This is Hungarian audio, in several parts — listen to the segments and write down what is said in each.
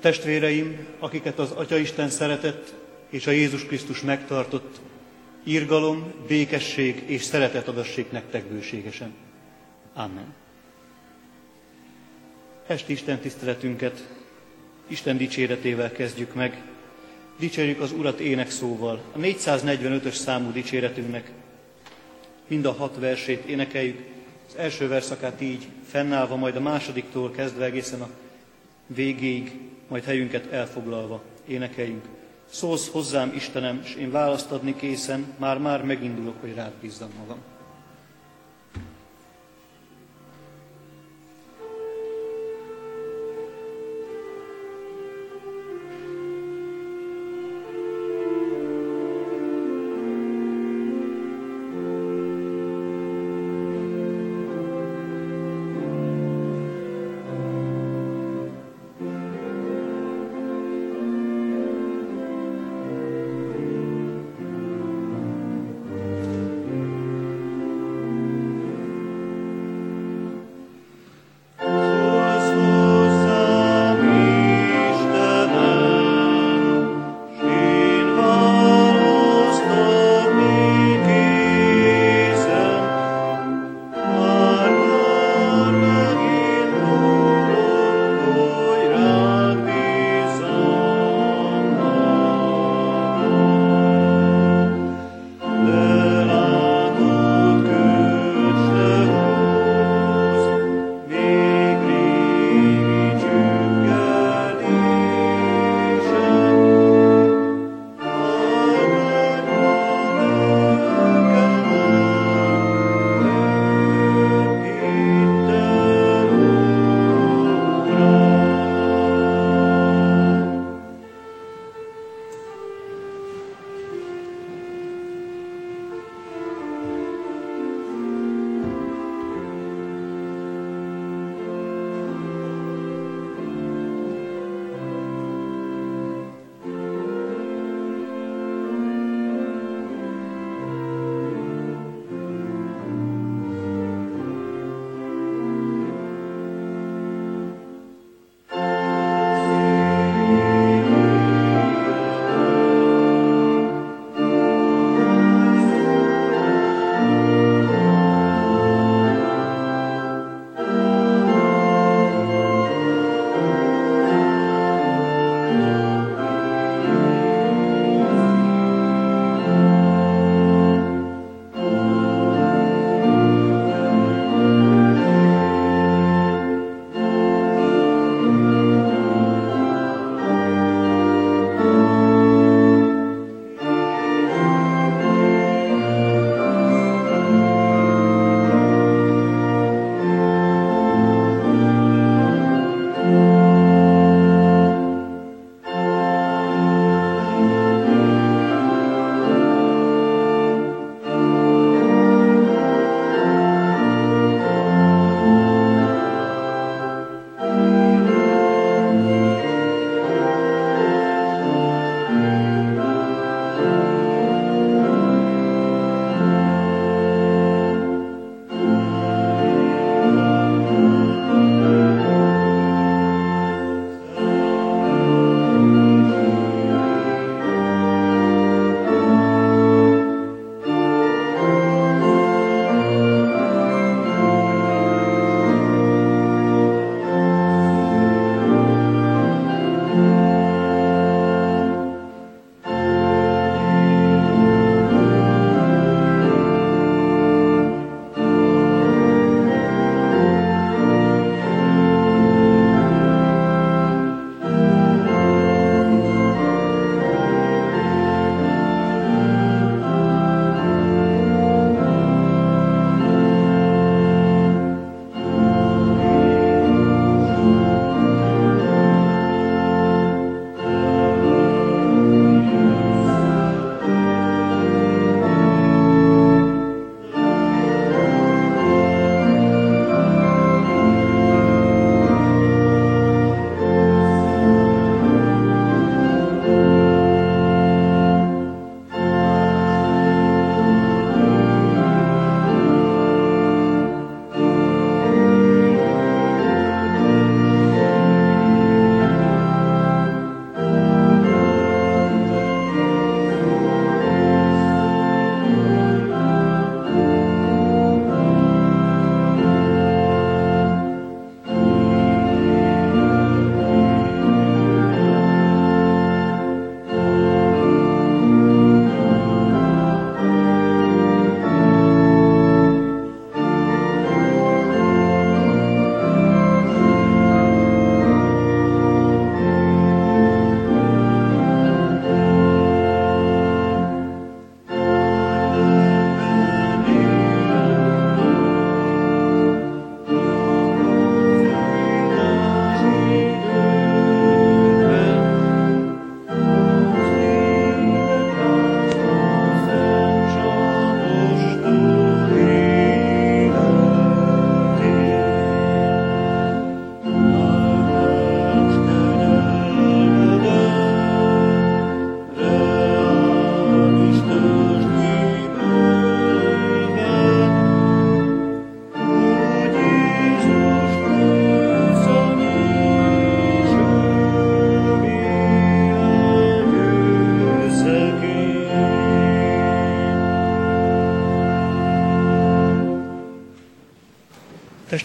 Testvéreim, akiket az Atyaisten szeretett és a Jézus Krisztus megtartott, írgalom, békesség és szeretet adassék nektek bőségesen. Amen. Esti Isten tiszteletünket Isten dicséretével kezdjük meg. Dicsérjük az Urat énekszóval. A 445-ös számú dicséretünknek mind a hat versét énekeljük. Az első verszakát így fennállva, majd a másodiktól kezdve egészen a végéig, majd helyünket elfoglalva énekeljünk. Szólsz hozzám, Istenem, és én választ adni készen, már-már megindulok, hogy rád bízzam magam.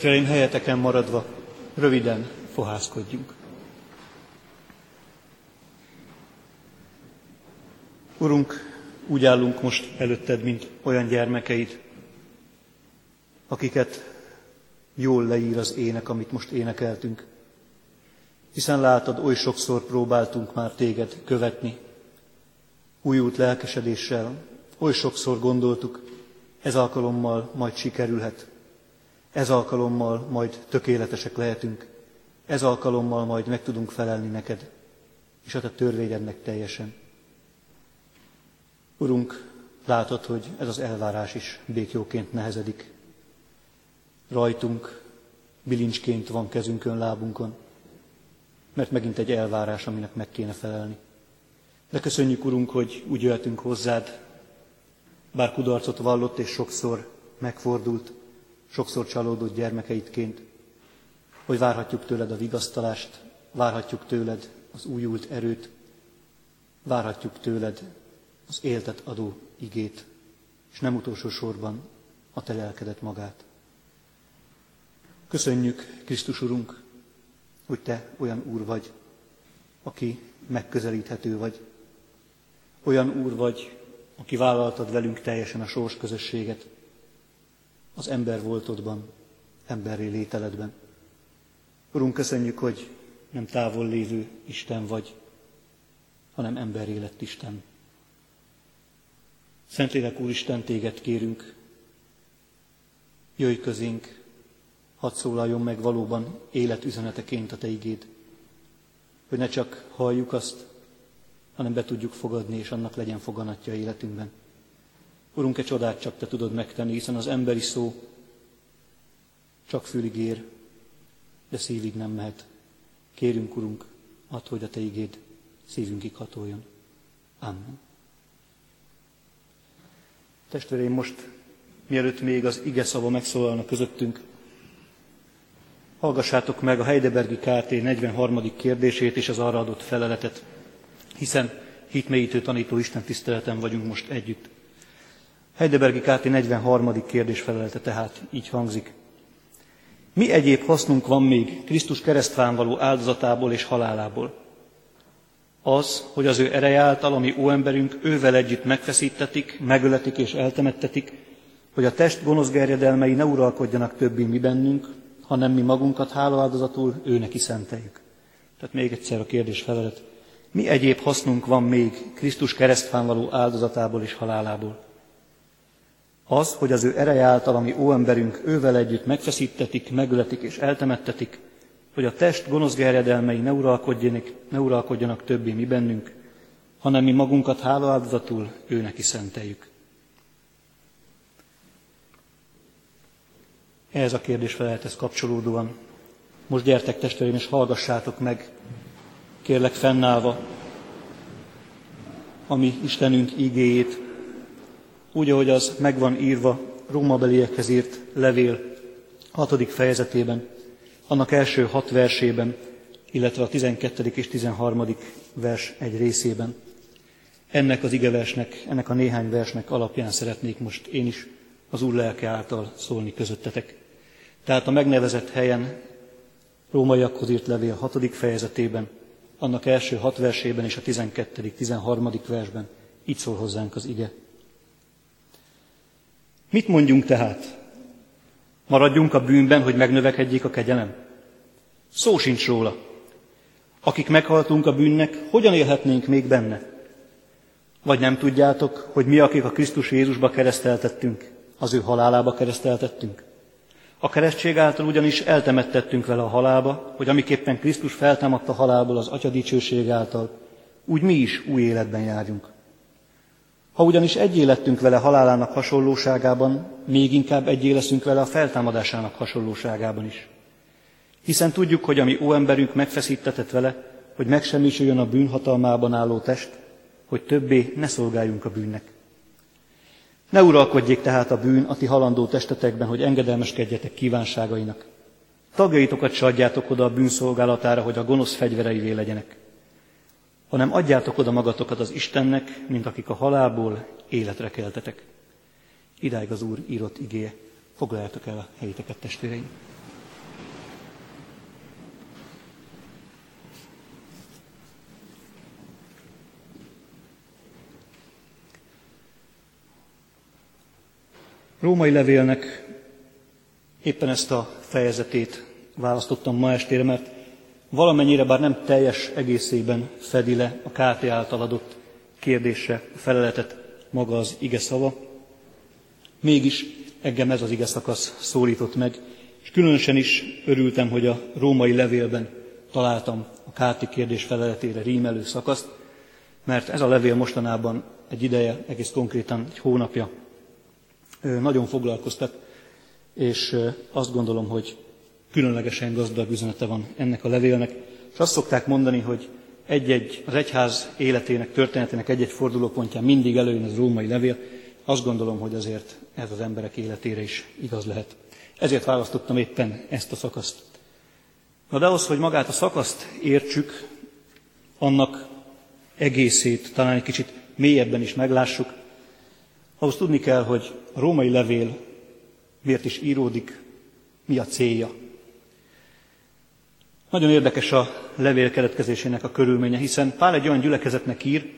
Testvéreim, helyeteken maradva, röviden fohászkodjunk. Urunk, úgy állunk most előtted, mint olyan gyermekeid, akiket jól leír az ének, amit most énekeltünk. Hiszen látod, oly sokszor próbáltunk már téged követni, újult lelkesedéssel, oly sokszor gondoltuk, ez alkalommal majd sikerülhet, ez alkalommal majd tökéletesek lehetünk, ez alkalommal majd meg tudunk felelni neked, és a te törvényednek teljesen. Urunk, látod, hogy ez az elvárás is békjóként nehezedik. Rajtunk bilincsként van kezünkön, lábunkon, mert megint egy elvárás, aminek meg kéne felelni. De köszönjük, Urunk, hogy úgy jöhetünk hozzád, bár kudarcot vallott és sokszor megfordult, sokszor csalódott gyermekeidként, hogy várhatjuk tőled a vigasztalást, várhatjuk tőled az újult erőt, várhatjuk tőled az éltet adó igét, és nem utolsó sorban a te lelkedet magát. Köszönjük, Krisztus Urunk, hogy te olyan úr vagy, aki megközelíthető vagy. Olyan úr vagy, aki vállaltad velünk teljesen a sors közösséget, az ember voltodban, emberré lételedben. Urunk, köszönjük, hogy nem távol lévő Isten vagy, hanem emberré lett Isten. Szentlélek Úristen, téged kérünk, jöjj közénk, hadd szólaljon meg valóban életüzeneteként a Te igéd, hogy ne csak halljuk azt, hanem be tudjuk fogadni, és annak legyen foganatja életünkben. Urunk, egy csodát csak Te tudod megtenni, hiszen az emberi szó csak fülig ér, de szívig nem mehet. Kérünk, Urunk, add, hogy a Te igéd szívünkig hatoljon. Amen. Testvéreim, most, mielőtt még az ige szava megszólalna közöttünk, hallgassátok meg a Heidelbergi KT 43. kérdését és az arra adott feleletet, hiszen hitmélyítő tanító Isten tiszteleten vagyunk most együtt. Heidelbergi KT 43. kérdés felelete tehát így hangzik. Mi egyéb hasznunk van még Krisztus keresztván való áldozatából és halálából? Az, hogy az ő ereje által, ami óemberünk ővel együtt megfeszítetik, megöletik és eltemettetik, hogy a test gonosz gerjedelmei ne uralkodjanak többé mi bennünk, hanem mi magunkat hálaáldozatul ő neki szenteljük. Tehát még egyszer a kérdés felelet. Mi egyéb hasznunk van még Krisztus keresztfán való áldozatából és halálából? Az, hogy az ő ereje által, ami óemberünk ővel együtt megfeszítetik, megöletik és eltemettetik, hogy a test gonosz gerjedelmei ne uralkodjanak, ne uralkodjanak többé mi bennünk, hanem mi magunkat hálaáldozatul ő neki szenteljük. Ehhez a kérdés feleltesz kapcsolódóan. Most gyertek testvéreim, és hallgassátok meg, kérlek fennállva, ami Istenünk igéjét, úgy, ahogy az megvan írva Róma beliekhez írt levél hatodik fejezetében, annak első hat versében, illetve a 12. és 13. vers egy részében. Ennek az igeversnek, ennek a néhány versnek alapján szeretnék most én is az Úr lelke által szólni közöttetek. Tehát a megnevezett helyen rómaiakhoz írt levél 6. fejezetében, annak első hat versében és a 12. 13. versben így szól hozzánk az ige. Mit mondjunk tehát? Maradjunk a bűnben, hogy megnövekedjék a kegyelem? Szó sincs róla. Akik meghaltunk a bűnnek, hogyan élhetnénk még benne? Vagy nem tudjátok, hogy mi, akik a Krisztus Jézusba kereszteltettünk, az ő halálába kereszteltettünk? A keresztség által ugyanis eltemettettünk vele a halálba, hogy amiképpen Krisztus feltámadt a halálból az Atya dicsőség által, úgy mi is új életben járjunk. Ha ugyanis egyé lettünk vele halálának hasonlóságában, még inkább egyé leszünk vele a feltámadásának hasonlóságában is. Hiszen tudjuk, hogy a mi óemberünk megfeszítetett vele, hogy megsemmisüljön a bűnhatalmában álló test, hogy többé ne szolgáljunk a bűnnek. Ne uralkodjék tehát a bűn a ti halandó testetekben, hogy engedelmeskedjetek kívánságainak. Tagjaitokat se adjátok oda a bűn szolgálatára, hogy a gonosz fegyvereivé legyenek, hanem adjátok oda magatokat az Istennek, mint akik a halálból életre keltetek. Idáig az Úr írott igéje. Foglaljátok el a helyiteket, testvéreim! Római levélnek éppen ezt a fejezetét választottam ma estére, mert valamennyire, bár nem teljes egészében fedi le a KT által adott kérdésre a feleletet maga az ige szava, mégis engem ez az ige szakasz szólított meg, és különösen is örültem, hogy a római levélben találtam a KT kérdés feleletére rímelő szakaszt, mert ez a levél mostanában egy ideje, egész konkrétan egy hónapja nagyon foglalkoztat, és azt gondolom, hogy különlegesen gazdag üzenete van ennek a levélnek. És azt szokták mondani, hogy egy-egy, az egyház életének, történetének egy-egy fordulópontján mindig előjön az római levél. Azt gondolom, hogy azért ez az emberek életére is igaz lehet. Ezért választottam éppen ezt a szakaszt. Na de ahhoz, hogy magát a szakaszt értsük, annak egészét talán egy kicsit mélyebben is meglássuk, ahhoz tudni kell, hogy a római levél miért is íródik, mi a célja. Nagyon érdekes a levél keletkezésének a körülménye, hiszen Pál egy olyan gyülekezetnek ír,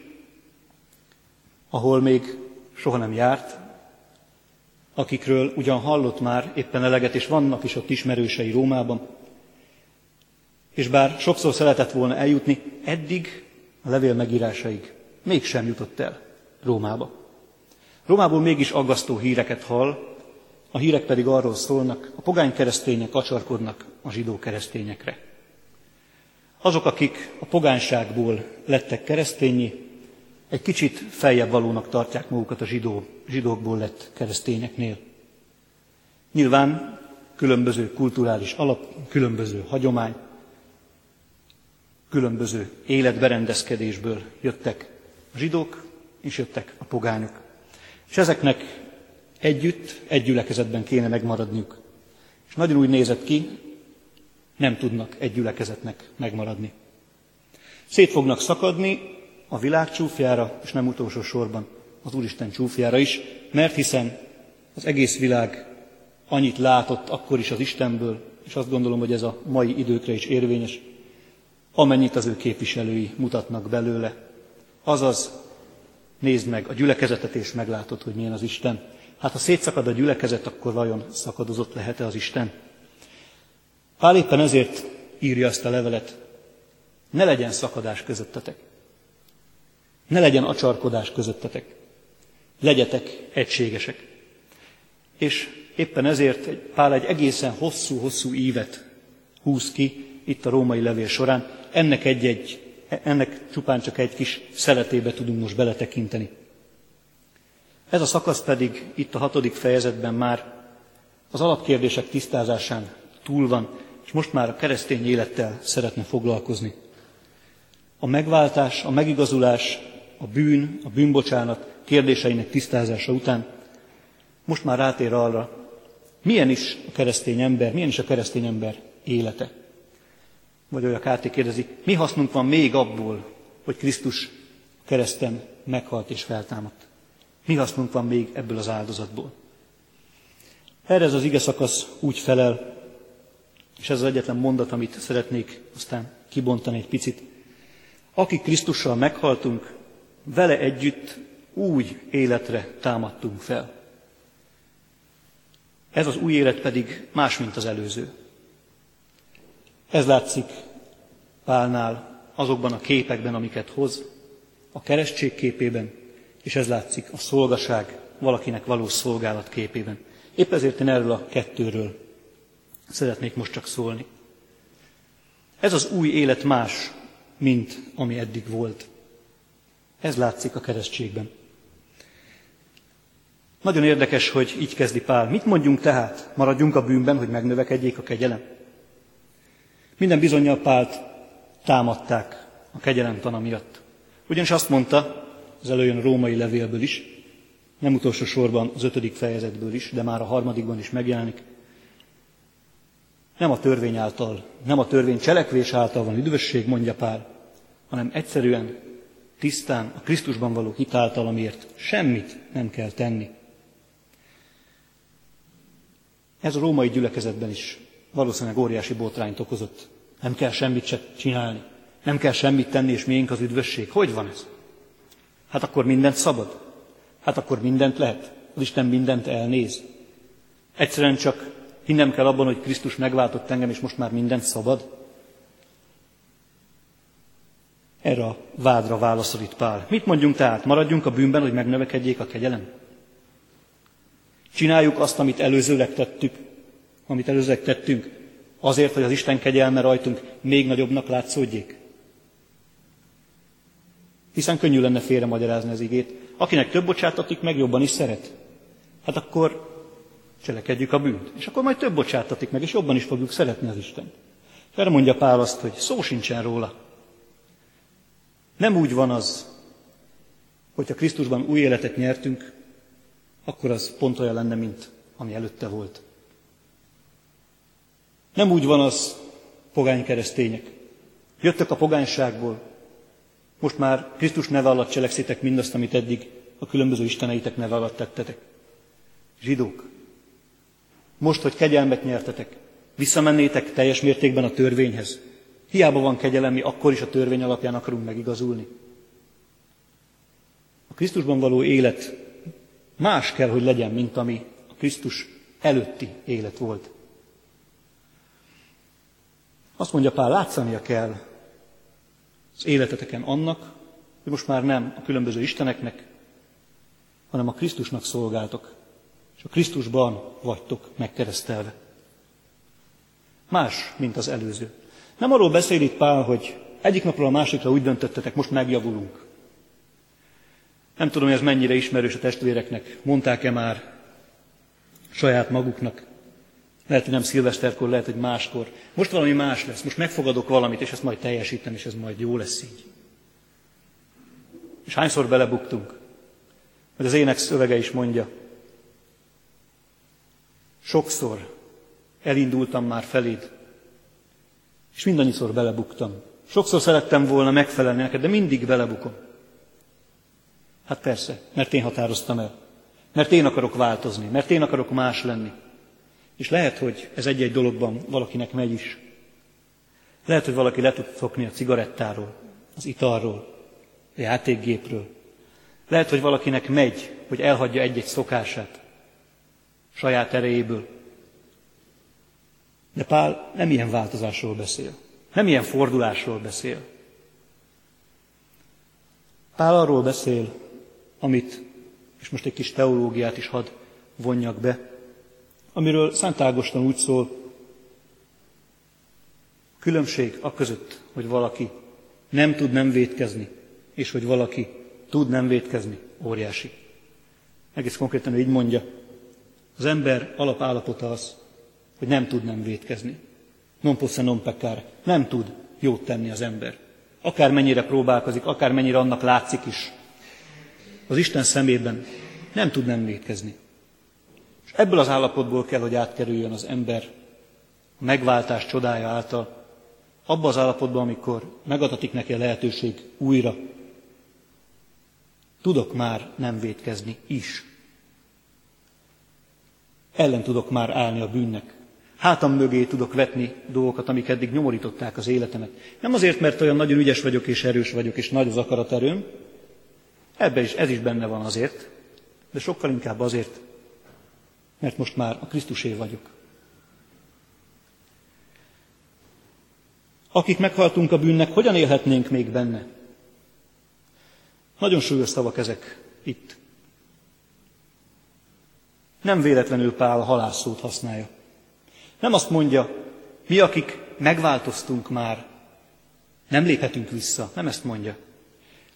ahol még soha nem járt, akikről ugyan hallott már éppen eleget, és vannak is ott ismerősei Rómában, és bár sokszor szeretett volna eljutni, eddig a levél megírásaig mégsem jutott el Rómába. Rómából mégis aggasztó híreket hall, a hírek pedig arról szólnak, a pogány keresztények acsarkodnak a zsidó keresztényekre. Azok, akik a pogányságból lettek keresztényi, egy kicsit feljebb valónak tartják magukat a zsidó, zsidókból lett keresztényeknél. Nyilván különböző kulturális alap, különböző hagyomány, különböző életberendezkedésből jöttek a zsidók, és jöttek a pogányok. És ezeknek együtt, egy gyülekezetben kéne megmaradniuk. És nagyon úgy nézett ki, nem tudnak egy gyülekezetnek megmaradni. Szét fognak szakadni a világ csúfjára, és nem utolsó sorban az Úristen csúfjára is, mert hiszen az egész világ annyit látott akkor is az Istenből, és azt gondolom, hogy ez a mai időkre is érvényes, amennyit az ő képviselői mutatnak belőle. Azaz, nézd meg a gyülekezetet, és meglátod, hogy milyen az Isten. Hát ha szétszakad a gyülekezet, akkor vajon szakadozott lehet-e az Isten? Pál éppen ezért írja azt a levelet, ne legyen szakadás közöttetek. Ne legyen acsarkodás közöttetek. Legyetek egységesek. És éppen ezért Pál egy egészen hosszú-hosszú ívet húz ki itt a római levél során. Ennek, egy-egy, ennek csupán csak egy kis szeletébe tudunk most beletekinteni. Ez a szakasz pedig itt a hatodik fejezetben már az alapkérdések tisztázásán túl van, és most már a keresztény élettel szeretne foglalkozni. A megváltás, a megigazulás, a bűn, a bűnbocsánat kérdéseinek tisztázása után most már rátér arra, milyen is a keresztény ember, milyen is a keresztény ember élete. Vagy olyan Kárti kérdezi, mi hasznunk van még abból, hogy Krisztus kereszten meghalt és feltámadt? Mi hasznunk van még ebből az áldozatból? Erre ez az ige szakasz úgy felel, és ez az egyetlen mondat, amit szeretnék aztán kibontani egy picit. Akik Krisztussal meghaltunk, vele együtt új életre támadtunk fel. Ez az új élet pedig más, mint az előző. Ez látszik Pálnál azokban a képekben, amiket hoz, a keresztség képében, és ez látszik a szolgaság valakinek való szolgálat képében. Épp ezért én erről a kettőről szeretnék most csak szólni. Ez az új élet más, mint ami eddig volt. Ez látszik a keresztségben. Nagyon érdekes, hogy így kezdi Pál. Mit mondjunk tehát? Maradjunk a bűnben, hogy megnövekedjék a kegyelem? Minden bizonyal Pált támadták a kegyelemtana miatt. Ugyanis azt mondta, az előjön a római levélből is, nem utolsó sorban az ötödik fejezetből is, de már a harmadikban is megjelenik, nem a törvény által, nem a törvény cselekvés által van üdvösség, mondja Pál, hanem egyszerűen, tisztán a Krisztusban való hitáltal, amiért semmit nem kell tenni. Ez a római gyülekezetben is valószínűleg óriási botrányt okozott. Nem kell semmit se csinálni. Nem kell semmit tenni, és miénk az üdvösség. Hogy van ez? Hát akkor mindent szabad. Hát akkor mindent lehet. Az Isten mindent elnéz. Egyszerűen csak hinnem kell abban, hogy Krisztus megváltott engem, és most már mindent szabad? Erre a vádra válaszol itt Pál. Mit mondjunk tehát? Maradjunk a bűnben, hogy megnövekedjék a kegyelem? Csináljuk azt, amit előzőleg tettük, amit előzőleg tettünk, azért, hogy az Isten kegyelme rajtunk még nagyobbnak látszódjék? Hiszen könnyű lenne félre magyarázni az igét. Akinek több bocsátatik, meg jobban is szeret. Hát akkor cselekedjük a bűnt. És akkor majd több bocsátatik meg, és jobban is fogjuk szeretni az Isten. Erre mondja Pál azt, hogy szó sincsen róla. Nem úgy van az, hogyha Krisztusban új életet nyertünk, akkor az pont olyan lenne, mint ami előtte volt. Nem úgy van az, pogány keresztények. Jöttek a pogányságból, most már Krisztus neve alatt cselekszitek mindazt, amit eddig a különböző isteneitek neve alatt tettetek. Zsidók, most, hogy kegyelmet nyertetek, visszamennétek teljes mértékben a törvényhez. Hiába van kegyelem, mi akkor is a törvény alapján akarunk megigazulni. A Krisztusban való élet más kell, hogy legyen, mint ami a Krisztus előtti élet volt. Azt mondja Pál, látszania kell az életeteken annak, hogy most már nem a különböző isteneknek, hanem a Krisztusnak szolgáltok, Krisztusban vagytok megkeresztelve. Más, mint az előző. Nem arról beszél itt Pál, hogy egyik napról a másikra úgy döntöttetek, most megjavulunk. Nem tudom, hogy ez mennyire ismerős a testvéreknek. Mondták-e már saját maguknak? Lehet, hogy nem szilveszterkor, lehet, hogy máskor. Most valami más lesz, most megfogadok valamit, és ezt majd teljesítem, és ez majd jó lesz így. És hányszor belebuktunk? Mert az ének szövege is mondja. Sokszor elindultam már feléd, és mindannyiszor belebuktam. Sokszor szerettem volna megfelelni neked, de mindig belebukom. Hát persze, mert én határoztam el. Mert én akarok változni, mert én akarok más lenni. És lehet, hogy ez egy-egy dologban valakinek megy is. Lehet, hogy valaki le tud szokni a cigarettáról, az italról, a játékgépről. Lehet, hogy valakinek megy, hogy elhagyja egy-egy szokását saját erejéből. De Pál nem ilyen változásról beszél, nem ilyen fordulásról beszél. Pál arról beszél, amit, és most egy kis teológiát is hadd vonjak be, amiről Szent Ágoston úgy szól, különbség a között, hogy valaki nem tud nem vétkezni, és hogy valaki tud nem vétkezni, óriási. Egész konkrétan így mondja, az ember alapállapota az, hogy nem tud nem vétkezni. Non possa non peccare. Nem tud jót tenni az ember. Akár mennyire próbálkozik, akár mennyire annak látszik is. Az Isten szemében nem tud nem vétkezni. És ebből az állapotból kell, hogy átkerüljön az ember a megváltás csodája által, abba az állapotban, amikor megadatik neki a lehetőség újra. Tudok már nem vétkezni is. Ellen tudok már állni a bűnnek. Hátam mögé tudok vetni dolgokat, amik eddig nyomorították az életemet. Nem azért, mert olyan nagyon ügyes vagyok és erős vagyok, és nagy az akaraterőm, ebbe is, ez is benne van azért, de sokkal inkább azért, mert most már a Krisztusé vagyok. Akik meghaltunk a bűnnek, hogyan élhetnénk még benne? Nagyon súlyos szavak ezek itt. Nem véletlenül Pál halászót használja. Nem azt mondja, mi, akik megváltoztunk már, nem léphetünk vissza, nem ezt mondja,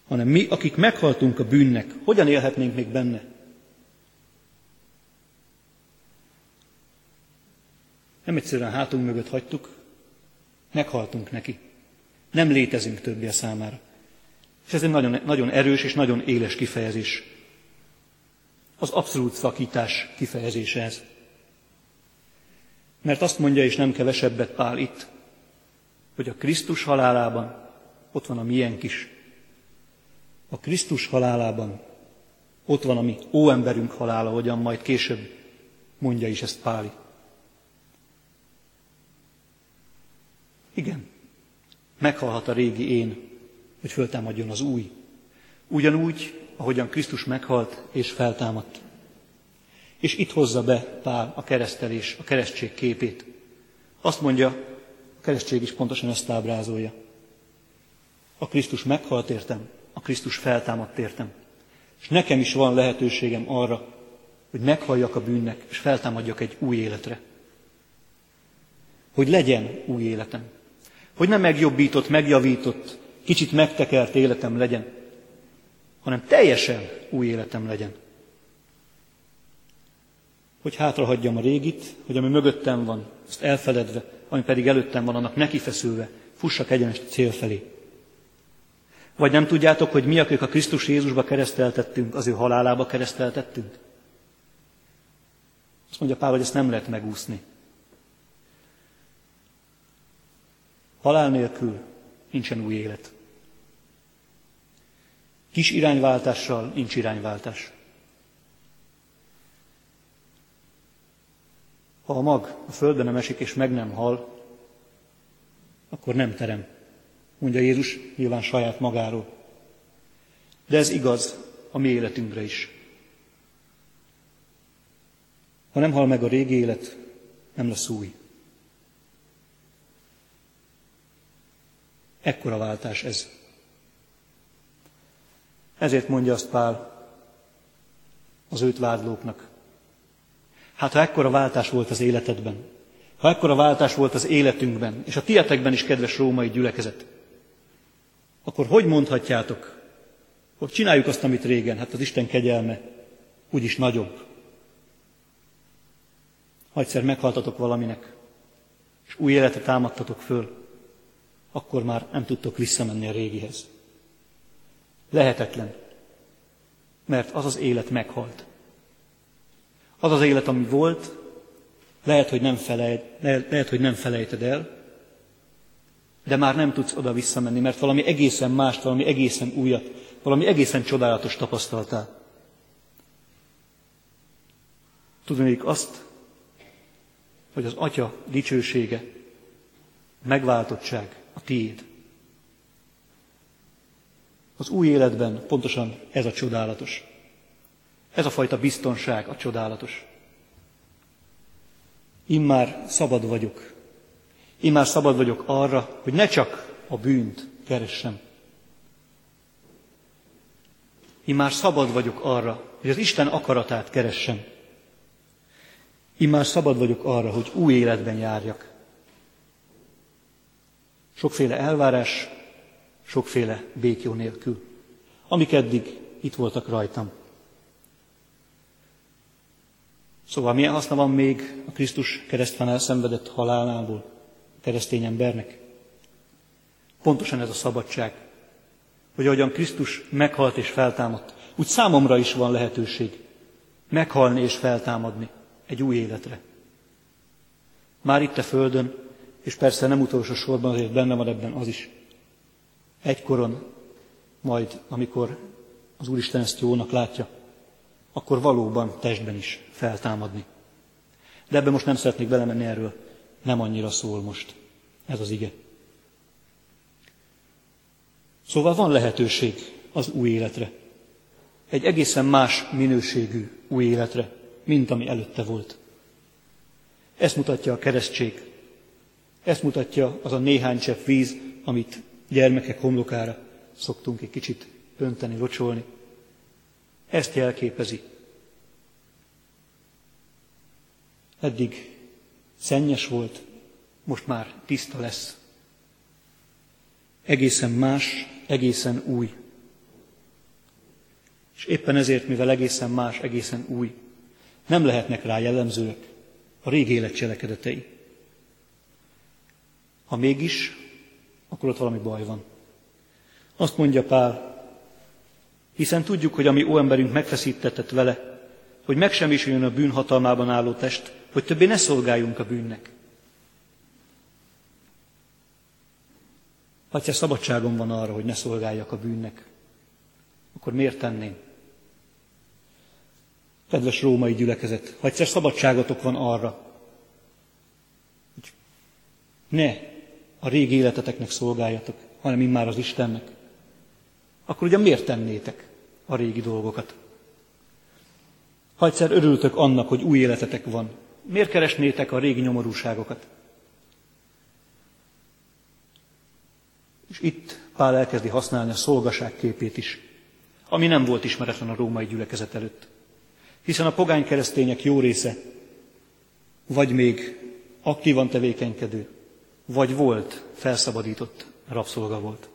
hanem mi, akik meghaltunk a bűnnek, hogyan élhetnénk még benne? Nem egyszerűen hátunk mögött hagytuk, meghaltunk neki. Nem létezünk többé a számára. És ez egy nagyon, nagyon erős és nagyon éles kifejezés. Az abszolút szakítás kifejezése ez. Mert azt mondja, és nem kevesebbet Pál itt, hogy a Krisztus halálában ott van a miénk is. A Krisztus halálában ott van a mi óemberünk halála, hogyan majd később mondja is ezt Páli. Igen, meghalhat a régi én, hogy föltámadjon az új. Ugyanúgy, ahogyan Krisztus meghalt és feltámadt. És itt hozza be Pál a keresztelés, a keresztség képét. Azt mondja, a keresztség is pontosan ezt ábrázolja. A Krisztus meghalt értem, a Krisztus feltámadt értem. És nekem is van lehetőségem arra, hogy meghalljak a bűnnek, és feltámadjak egy új életre. Hogy legyen új életem. Hogy nem megjobbított, megjavított, kicsit megtekert életem legyen, hanem teljesen új életem legyen. Hogy hátrahagyjam a régit, hogy ami mögöttem van, azt elfeledve, ami pedig előttem van, annak nekifeszülve, fussak egyenes cél felé. Vagy nem tudjátok, hogy mi, akik a Krisztus Jézusba kereszteltettünk, az ő halálába kereszteltettünk? Azt mondja Pál, hogy ezt nem lehet megúszni. Halál nélkül nincsen új élet. Kis irányváltással nincs irányváltás. Ha a mag a földben nem esik és meg nem hal, akkor nem terem, mondja Jézus nyilván saját magáról. De ez igaz a mi életünkre is. Ha nem hal meg a régi élet, nem lesz új. Ekkora váltás ez. Ezért mondja azt Pál az őt vádlóknak. Hát ha ekkora váltás volt az életedben, ha ekkora váltás volt az életünkben, és a tietekben is, kedves római gyülekezet, akkor hogy mondhatjátok, hogy csináljuk azt, amit régen, hát az Isten kegyelme úgyis nagyobb. Ha egyszer meghaltatok valaminek, és új életet támadtatok föl, akkor már nem tudtok visszamenni a régihez. Lehetetlen. Mert az az élet meghalt. Az az élet, ami volt, lehet, hogy nem, felejt, lehet, hogy nem felejted el, de már nem tudsz oda visszamenni, mert valami egészen mást, valami egészen újat, valami egészen csodálatos tapasztaltál. Tudnék azt, hogy az Atya dicsősége, megváltottság a tiéd. Az új életben pontosan ez a csodálatos. Ez a fajta biztonság a csodálatos. Immár szabad vagyok. Immár szabad vagyok arra, hogy ne csak a bűnt keressem. Immár szabad vagyok arra, hogy az Isten akaratát keressem. Immár szabad vagyok arra, hogy új életben járjak. Sokféle elvárás, sokféle békjó nélkül, amik eddig itt voltak rajtam. Szóval milyen haszna van még a Krisztus keresztben elszenvedett halálából keresztény embernek? Pontosan ez a szabadság, hogy ahogyan Krisztus meghalt és feltámadt, úgy számomra is van lehetőség meghalni és feltámadni egy új életre. Már itt a Földön, és persze nem utolsó sorban azért benne van ebben az is, egykoron, majd amikor az Úristen ezt jónak látja, akkor valóban testben is feltámadni. De ebben most nem szeretnék belemenni erről, nem annyira szól most ez az ige. Szóval van lehetőség az új életre. Egy egészen más minőségű új életre, mint ami előtte volt. Ezt mutatja a keresztség. Ezt mutatja az a néhány csepp víz, amit gyermekek homlokára szoktunk egy kicsit önteni, locsolni. Ezt jelképezi. Eddig szennyes volt, most már tiszta lesz. Egészen más, egészen új. És éppen ezért, mivel egészen más, egészen új, nem lehetnek rá jellemzőek a régi élet cselekedetei. Ha mégis, akkor ott valami baj van. Azt mondja Pál, hiszen tudjuk, hogy a mi óemberünk megfeszítetett vele, hogy megsemmisüljön a bűn hatalmában álló test, hogy többé ne szolgáljunk a bűnnek. Egyszer szabadságom van arra, hogy ne szolgáljak a bűnnek, akkor miért tenném? Kedves római gyülekezet, ha egyszer szabadságotok van arra, hogy ne a régi életeteknek szolgáljatok, hanem immár az Istennek, akkor ugye miért tennétek a régi dolgokat? Ha egyszer örültök annak, hogy új életetek van, miért keresnétek a régi nyomorúságokat? És itt Pál elkezdi használni a szolgaság képét is, ami nem volt ismeretlen a római gyülekezet előtt. Hiszen a pogány keresztények jó része vagy még aktívan tevékenykedő, vagy volt felszabadított rabszolga volt.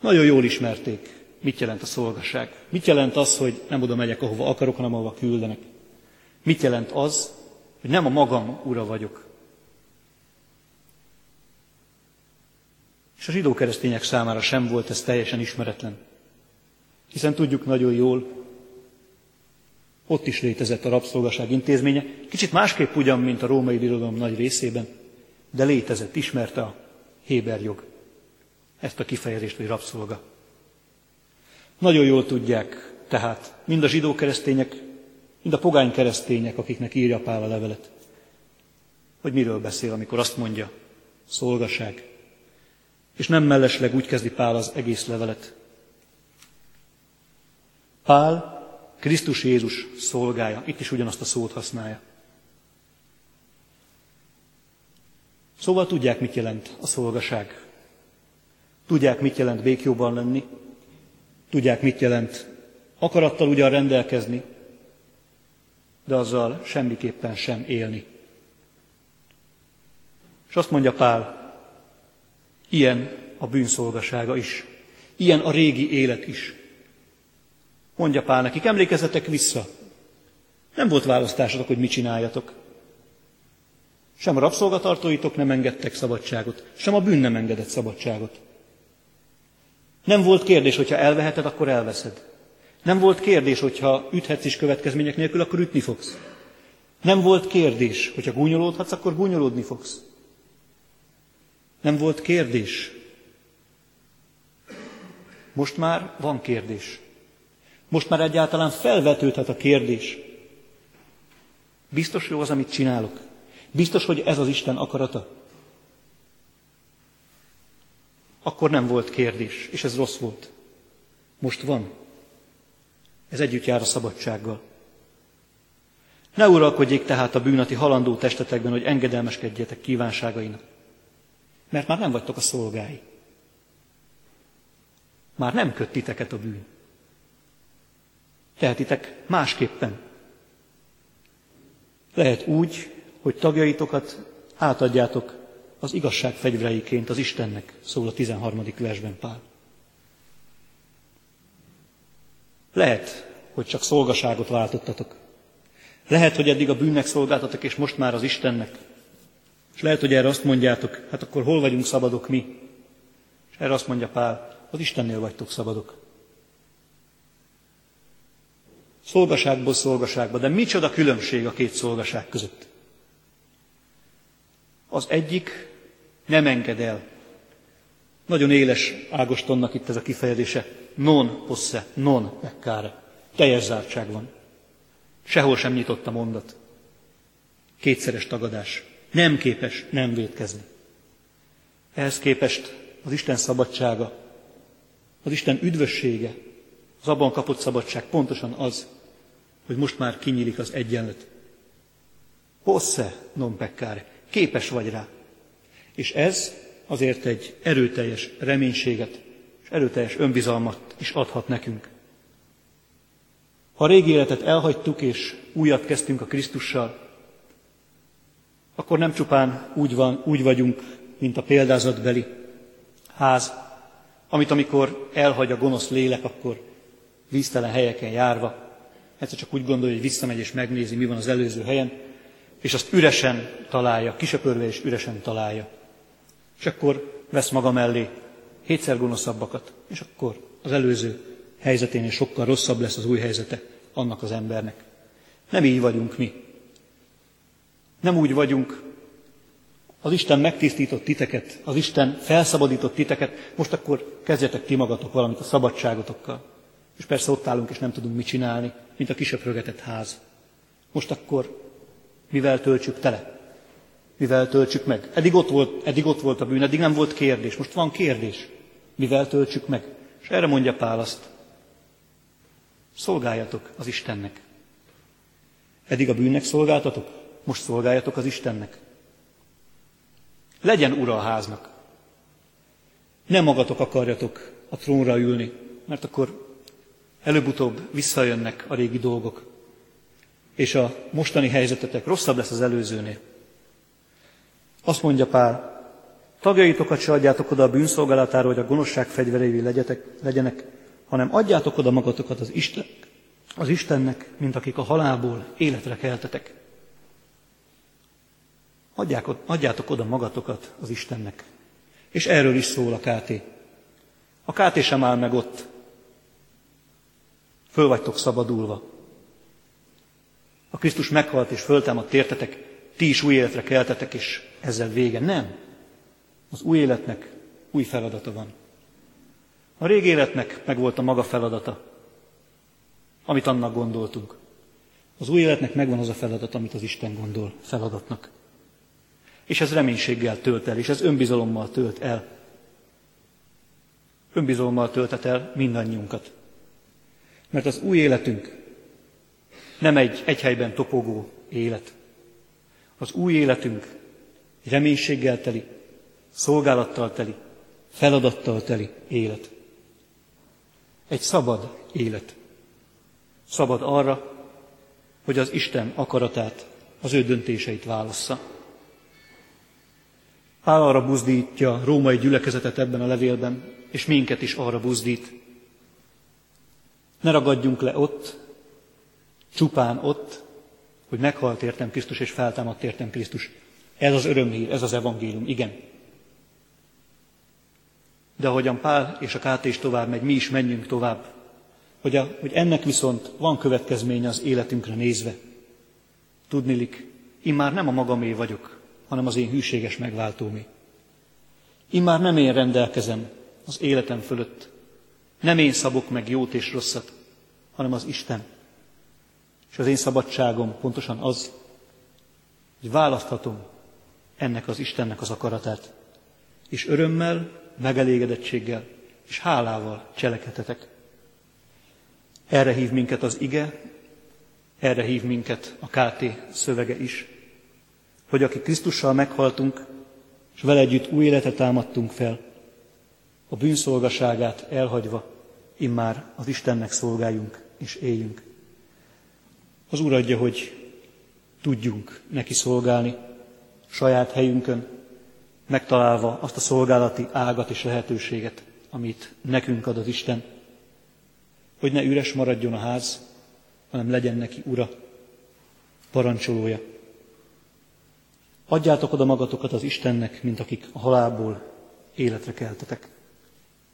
Nagyon jól ismerték, mit jelent a szolgaság. Mit jelent az, hogy nem oda megyek, ahova akarok, hanem ahova küldenek. Mit jelent az, hogy nem a magam ura vagyok. És a zsidó keresztények számára sem volt ez teljesen ismeretlen. Hiszen tudjuk nagyon jól, ott is létezett a rabszolgaság intézménye, kicsit másképp ugyan, mint a római birodalom nagy részében, de létezett, ismerte a Héber jog ezt a kifejezést, hogy rabszolga. Nagyon jól tudják tehát mind a zsidó keresztények, mind a pogány keresztények, akiknek írja Pál a levelet, hogy miről beszél, amikor azt mondja, szolgaság. És nem mellesleg úgy kezdi Pál az egész levelet. Pál Krisztus Jézus szolgája. Itt is ugyanazt a szót használja. Szóval tudják, mit jelent a szolgaság. Tudják, mit jelent békjóban lenni. Tudják, mit jelent akarattal ugyan rendelkezni, de azzal semmiképpen sem élni. És azt mondja Pál, ilyen a bűnszolgasága is, ilyen a régi élet is. Mondja Pál nekik, emlékezzetek vissza. Nem volt választásotok, hogy mit csináljatok. Sem a rabszolgatartóitok nem engedtek szabadságot, sem a bűn nem engedett szabadságot. Nem volt kérdés, hogyha elveheted, akkor elveszed. Nem volt kérdés, hogyha üthetsz is következmények nélkül, akkor ütni fogsz. Nem volt kérdés, hogyha gúnyolódhatsz, akkor gúnyolódni fogsz. Nem volt kérdés. Most már van kérdés. Most már egyáltalán felvetődhet a kérdés. Biztos jó az, amit csinálok? Biztos, hogy ez az Isten akarata? Akkor nem volt kérdés, és ez rossz volt. Most van. Ez együtt jár a szabadsággal. Ne uralkodjék tehát a bűnati halandó testetekben, hogy engedelmeskedjetek kívánságainak. Mert már nem vagytok a szolgái. Már nem köt titeket a bűn. Tehetitek másképpen. Lehet úgy, hogy tagjaitokat átadjátok az igazság fegyvereiként az Istennek, szól a 13. versben Pál. Lehet, hogy csak szolgaságot váltottatok. Lehet, hogy eddig a bűnnek szolgáltatok, és most már az Istennek. És lehet, hogy erre azt mondjátok, hát akkor hol vagyunk szabadok mi? És erre azt mondja Pál, az Istennél vagytok szabadok. Szolgaságból szolgaságba, de micsoda különbség a két szolgaság között. Az egyik nem enged el. Nagyon éles Ágostonnak itt ez a kifejezése. Non posse, non peccare. Teljes zártság van. Sehol sem nyitott a mondat. Kétszeres tagadás. Nem képes nem védkezni. Ehhez képest az Isten szabadsága, az Isten üdvössége, az abban kapott szabadság pontosan az, hogy most már kinyílik az egyenlet. Posse non peccare. Képes vagy rá. És ez azért egy erőteljes reménységet és erőteljes önbizalmat is adhat nekünk. Ha a régi életet elhagytuk és újat kezdtünk a Krisztussal, akkor nem csupán úgy, van, úgy vagyunk, mint a példázatbeli ház, amit amikor elhagy a gonosz lélek, akkor víztelen helyeken járva, egyszer csak úgy gondolja, hogy visszamegy és megnézi, mi van az előző helyen, és azt üresen találja, kisöpörve és üresen találja. És akkor vesz maga mellé hétszer gonoszabbakat, és akkor az előző helyzeténél sokkal rosszabb lesz az új helyzete annak az embernek. Nem így vagyunk mi. Nem úgy vagyunk, az Isten megtisztított titeket, az Isten felszabadított titeket, most akkor kezdjetek ti magatok valamit a szabadságotokkal. És persze ott állunk, és nem tudunk mit csinálni, mint a kisöprögetett ház. Most akkor mivel töltsük tele? Mivel töltsük meg? Eddig ott, volt, eddig ott volt a bűn, eddig nem volt kérdés. Most van kérdés. Mivel töltsük meg? És erre mondja Pál azt. Szolgáljatok az Istennek. Eddig a bűnnek szolgáltatok, most szolgáljatok az Istennek. Legyen ura a háznak. Nem magatok akarjatok a trónra ülni, mert akkor előbb-utóbb visszajönnek a régi dolgok, és a mostani helyzetetek rosszabb lesz az előzőnél. Azt mondja Pál, tagjaitokat se adjátok oda a bűnszolgálatára, hogy a gonoszság fegyvereivé legyetek, legyenek, hanem adjátok oda magatokat az, Isten, az Istennek, mint akik a halálból életre keltetek. Adják, adjátok oda magatokat az Istennek. És erről is szól a KT. A KT sem áll meg ott. Föl vagytok szabadulva. A Krisztus meghalt és föltámadt értetek, ti is új életre keltetek, és ezzel vége. Nem. Az új életnek új feladata van. A régi életnek meg volt a maga feladata, amit annak gondoltunk. Az új életnek megvan az a feladat, amit az Isten gondol feladatnak. És ez reménységgel tölt el, és ez önbizalommal tölt el. Önbizalommal töltet el mindannyiunkat. Mert az új életünk nem egy egy helyben topogó élet. Az új életünk reménységgel teli, szolgálattal teli, feladattal teli élet. Egy szabad élet. Szabad arra, hogy az Isten akaratát, az ő döntéseit válassza. Pál arra buzdítja római gyülekezetet ebben a levélben, és minket is arra buzdít. Ne ragadjunk le ott, csupán ott, hogy meghalt értem Krisztus és feltámadt értem Krisztus. Ez az örömhír, ez az evangélium, igen. De ahogyan Pál és a Káté is tovább megy, mi is menjünk tovább. Hogy, a, hogy ennek viszont van következménye az életünkre nézve. Tudnilik, én már nem a magamé vagyok, hanem az én hűséges megváltómé. Én már nem én rendelkezem az életem fölött. Nem én szabok meg jót és rosszat, hanem az Isten. És az én szabadságom pontosan az, hogy választhatom ennek az Istennek az akaratát, és örömmel, megelégedettséggel és hálával cselekedhetek. Erre hív minket az ige, erre hív minket a KT szövege is, hogy aki Krisztussal meghaltunk, és vele együtt új életet támadtunk fel, a bűnszolgaságát elhagyva, immár az Istennek szolgáljunk és éljünk. Az Úr adja, hogy tudjunk neki szolgálni saját helyünkön, megtalálva azt a szolgálati ágat és lehetőséget, amit nekünk ad az Isten, hogy ne üres maradjon a ház, hanem legyen neki ura, parancsolója. Adjátok oda magatokat az Istennek, mint akik a halálból életre keltetek.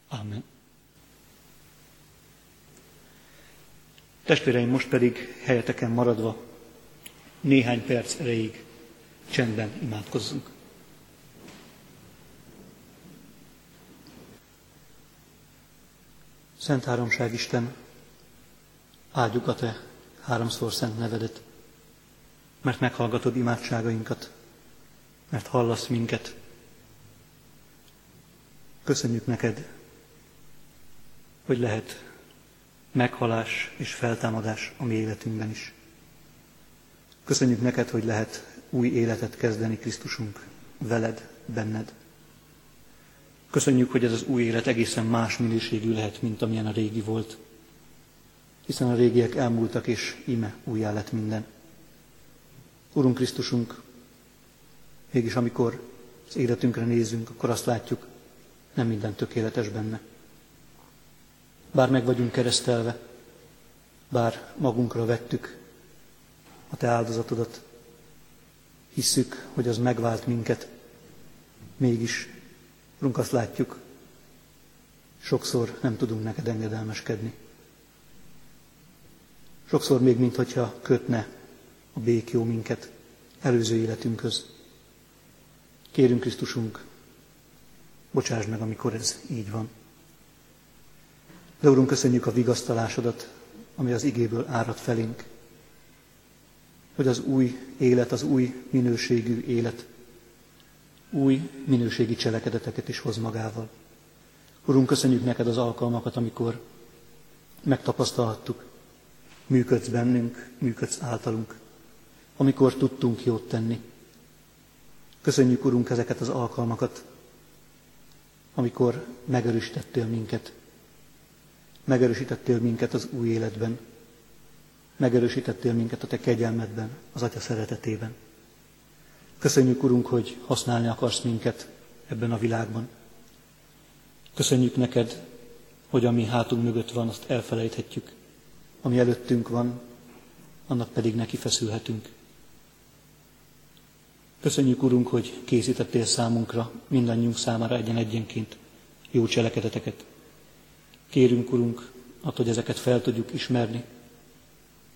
Amen. Testvéreim, most pedig helyeteken maradva néhány perc erejéig csendben imádkozzunk. Szent Háromság Isten, áldjuk a Te háromszor szent nevedet, mert meghallgatod imádságainkat, mert hallasz minket. Köszönjük neked, hogy lehet meghalás és feltámadás a mi életünkben is. Köszönjük neked, hogy lehet új életet kezdeni Krisztusunk veled, benned. Köszönjük, hogy ez az új élet egészen más minőségű lehet, mint amilyen a régi volt. Hiszen a régiek elmúltak, és ime újjá lett minden. Urunk Krisztusunk, mégis amikor az életünkre nézünk, akkor azt látjuk, nem minden tökéletes benne. Bár meg vagyunk keresztelve, bár magunkra vettük a Te áldozatodat, hisszük, hogy az megvált minket, mégis, Urunk, azt látjuk, sokszor nem tudunk neked engedelmeskedni. Sokszor még, mintha kötne a békjó minket előző életünkhöz. Kérünk Krisztusunk, bocsáss meg, amikor ez így van. De Urunk, köszönjük a vigasztalásodat, ami az igéből árad felénk. Hogy az új élet, az új minőségű élet, új minőségi cselekedeteket is hoz magával. Urunk, köszönjük neked az alkalmakat, amikor megtapasztalhattuk, működsz bennünk, működsz általunk, amikor tudtunk jót tenni. Köszönjük, Urunk, ezeket az alkalmakat, amikor megerősítettél minket. Megerősítettél minket az új életben. Megerősítettél minket a Te kegyelmedben, az Atya szeretetében. Köszönjük, Urunk, hogy használni akarsz minket ebben a világban. Köszönjük neked, hogy ami hátunk mögött van, azt elfelejthetjük. Ami előttünk van, annak pedig neki feszülhetünk. Köszönjük, Urunk, hogy készítettél számunkra, mindannyiunk számára egyen-egyenként jó cselekedeteket. Kérünk, Urunk, attól, hogy ezeket fel tudjuk ismerni,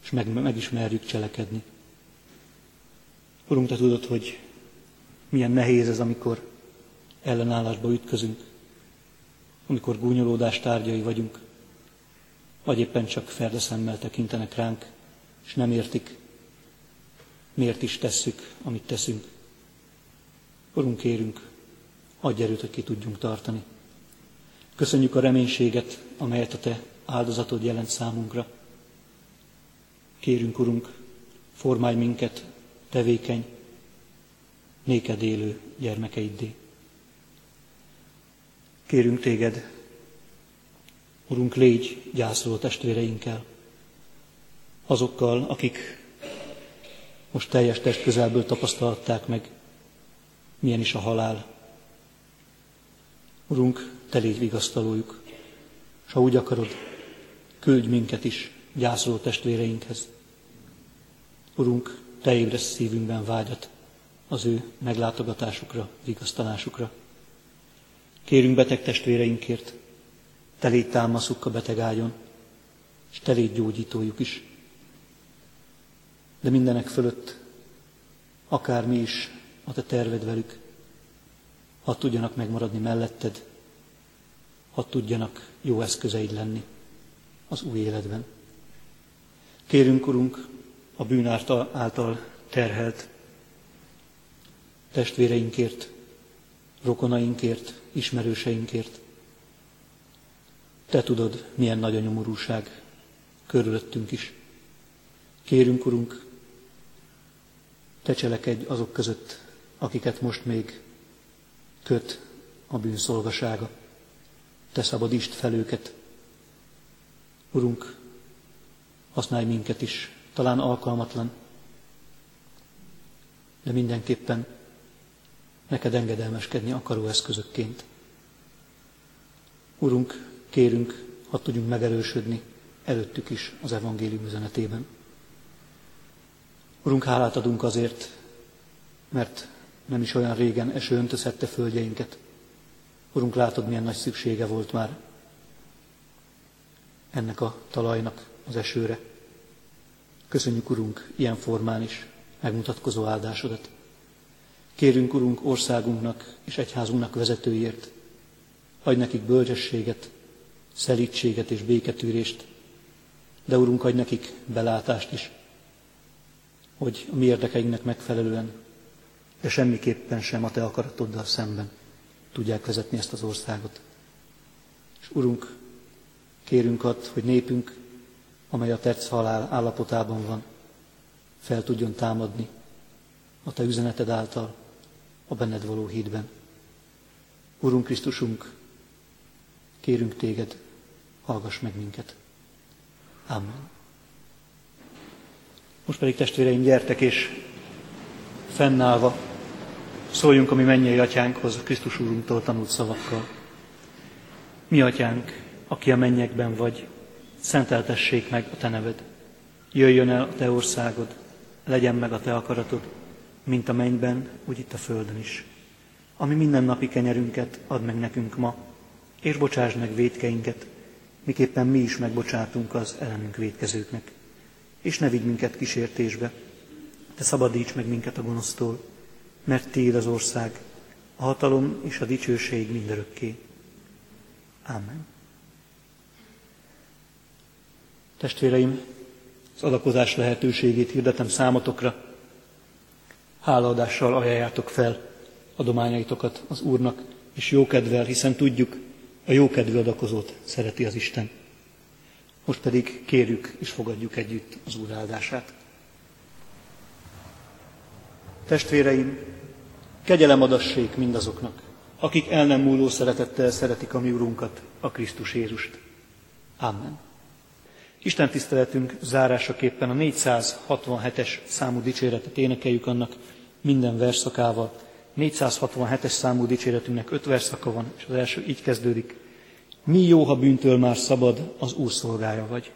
és meg, megismerjük cselekedni. Urunk, Te tudod, hogy milyen nehéz ez, amikor ellenállásba ütközünk, amikor gúnyolódás tárgyai vagyunk, vagy éppen csak ferdeszemmel tekintenek ránk, és nem értik, miért is tesszük, amit teszünk. Urunk, kérünk, adj erőt, hogy ki tudjunk tartani. Köszönjük a reménységet, amelyet a Te áldozatod jelent számunkra. Kérünk, Urunk, formálj minket tevékeny, néked élő gyermekeiddé. Kérünk téged, Urunk, légy gyászoló testvéreinkkel, azokkal, akik most teljes test közelből tapasztalták meg, milyen is a halál. Urunk, te légy vigasztalójuk, és ha úgy akarod, küldj minket is gyászoló testvéreinkhez. Urunk, te ébresz szívünkben vágyat az ő meglátogatásukra, vigasztalásukra. Kérünk beteg testvéreinkért, te légy támaszuk a beteg ágyon, és te légy gyógyítójuk is. De mindenek fölött, akár mi is a te terved velük, ha tudjanak megmaradni melletted, ha tudjanak jó eszközeid lenni az új életben. Kérünk, Urunk, a bűn által terhelt testvéreinkért, rokonainkért, ismerőseinkért. Te tudod, milyen nagy a nyomorúság körülöttünk is. Kérünk, Urunk, te cselekedj azok között, akiket most még köt a bűnszolgasága. Te szabadítsd fel őket. Urunk, használj minket is, talán alkalmatlan, de mindenképpen neked engedelmeskedni akaró eszközökként. Urunk, kérünk, ha tudjunk megerősödni előttük is az evangélium üzenetében. Urunk, hálát adunk azért, mert nem is olyan régen eső öntözhette földjeinket. Urunk, látod, milyen nagy szüksége volt már ennek a talajnak az esőre. Köszönjük, Urunk, ilyen formán is megmutatkozó áldásodat. Kérünk, Urunk, országunknak és egyházunknak vezetőért, adj nekik bölcsességet, szelítséget és béketűrést, de Urunk, adj nekik belátást is, hogy a mi érdekeinknek megfelelően, de semmiképpen sem a Te akaratoddal szemben tudják vezetni ezt az országot. És Urunk, kérünk ad, hogy népünk, amely a tetsz halál állapotában van, fel tudjon támadni a Te üzeneted által, a benned való hídben. Urunk Krisztusunk, kérünk téged, hallgass meg minket. Amen. Most pedig testvéreim, gyertek és fennállva szóljunk a mi mennyei atyánkhoz, Krisztus Úrunktól tanult szavakkal. Mi atyánk, aki a mennyekben vagy, szenteltessék meg a te neved. Jöjjön el a te országod, legyen meg a te akaratod, mint a mennyben, úgy itt a földön is. Ami mindennapi kenyerünket ad meg nekünk ma, és bocsásd meg védkeinket, miképpen mi is megbocsátunk az ellenünk védkezőknek. És ne vigy minket kísértésbe, te szabadíts meg minket a gonosztól, mert Tiéd az ország, a hatalom és a dicsőség mindörökké. Amen. Testvéreim, az adakozás lehetőségét hirdetem számotokra, hálaadással ajánljátok fel adományaitokat az Úrnak, és jókedvel, hiszen tudjuk, a jókedvű adakozót szereti az Isten. Most pedig kérjük és fogadjuk együtt az Úr áldását. Testvéreim, kegyelem adassék mindazoknak, akik el nem múló szeretettel szeretik a mi Urunkat, a Krisztus Jézust. Amen. Isten tiszteletünk zárásaképpen a 467-es számú dicséretet énekeljük annak minden verszakával. 467-es számú dicséretünknek öt verszaka van, és az első így kezdődik. Mi jó, ha bűntől már szabad, az Úr szolgája vagy.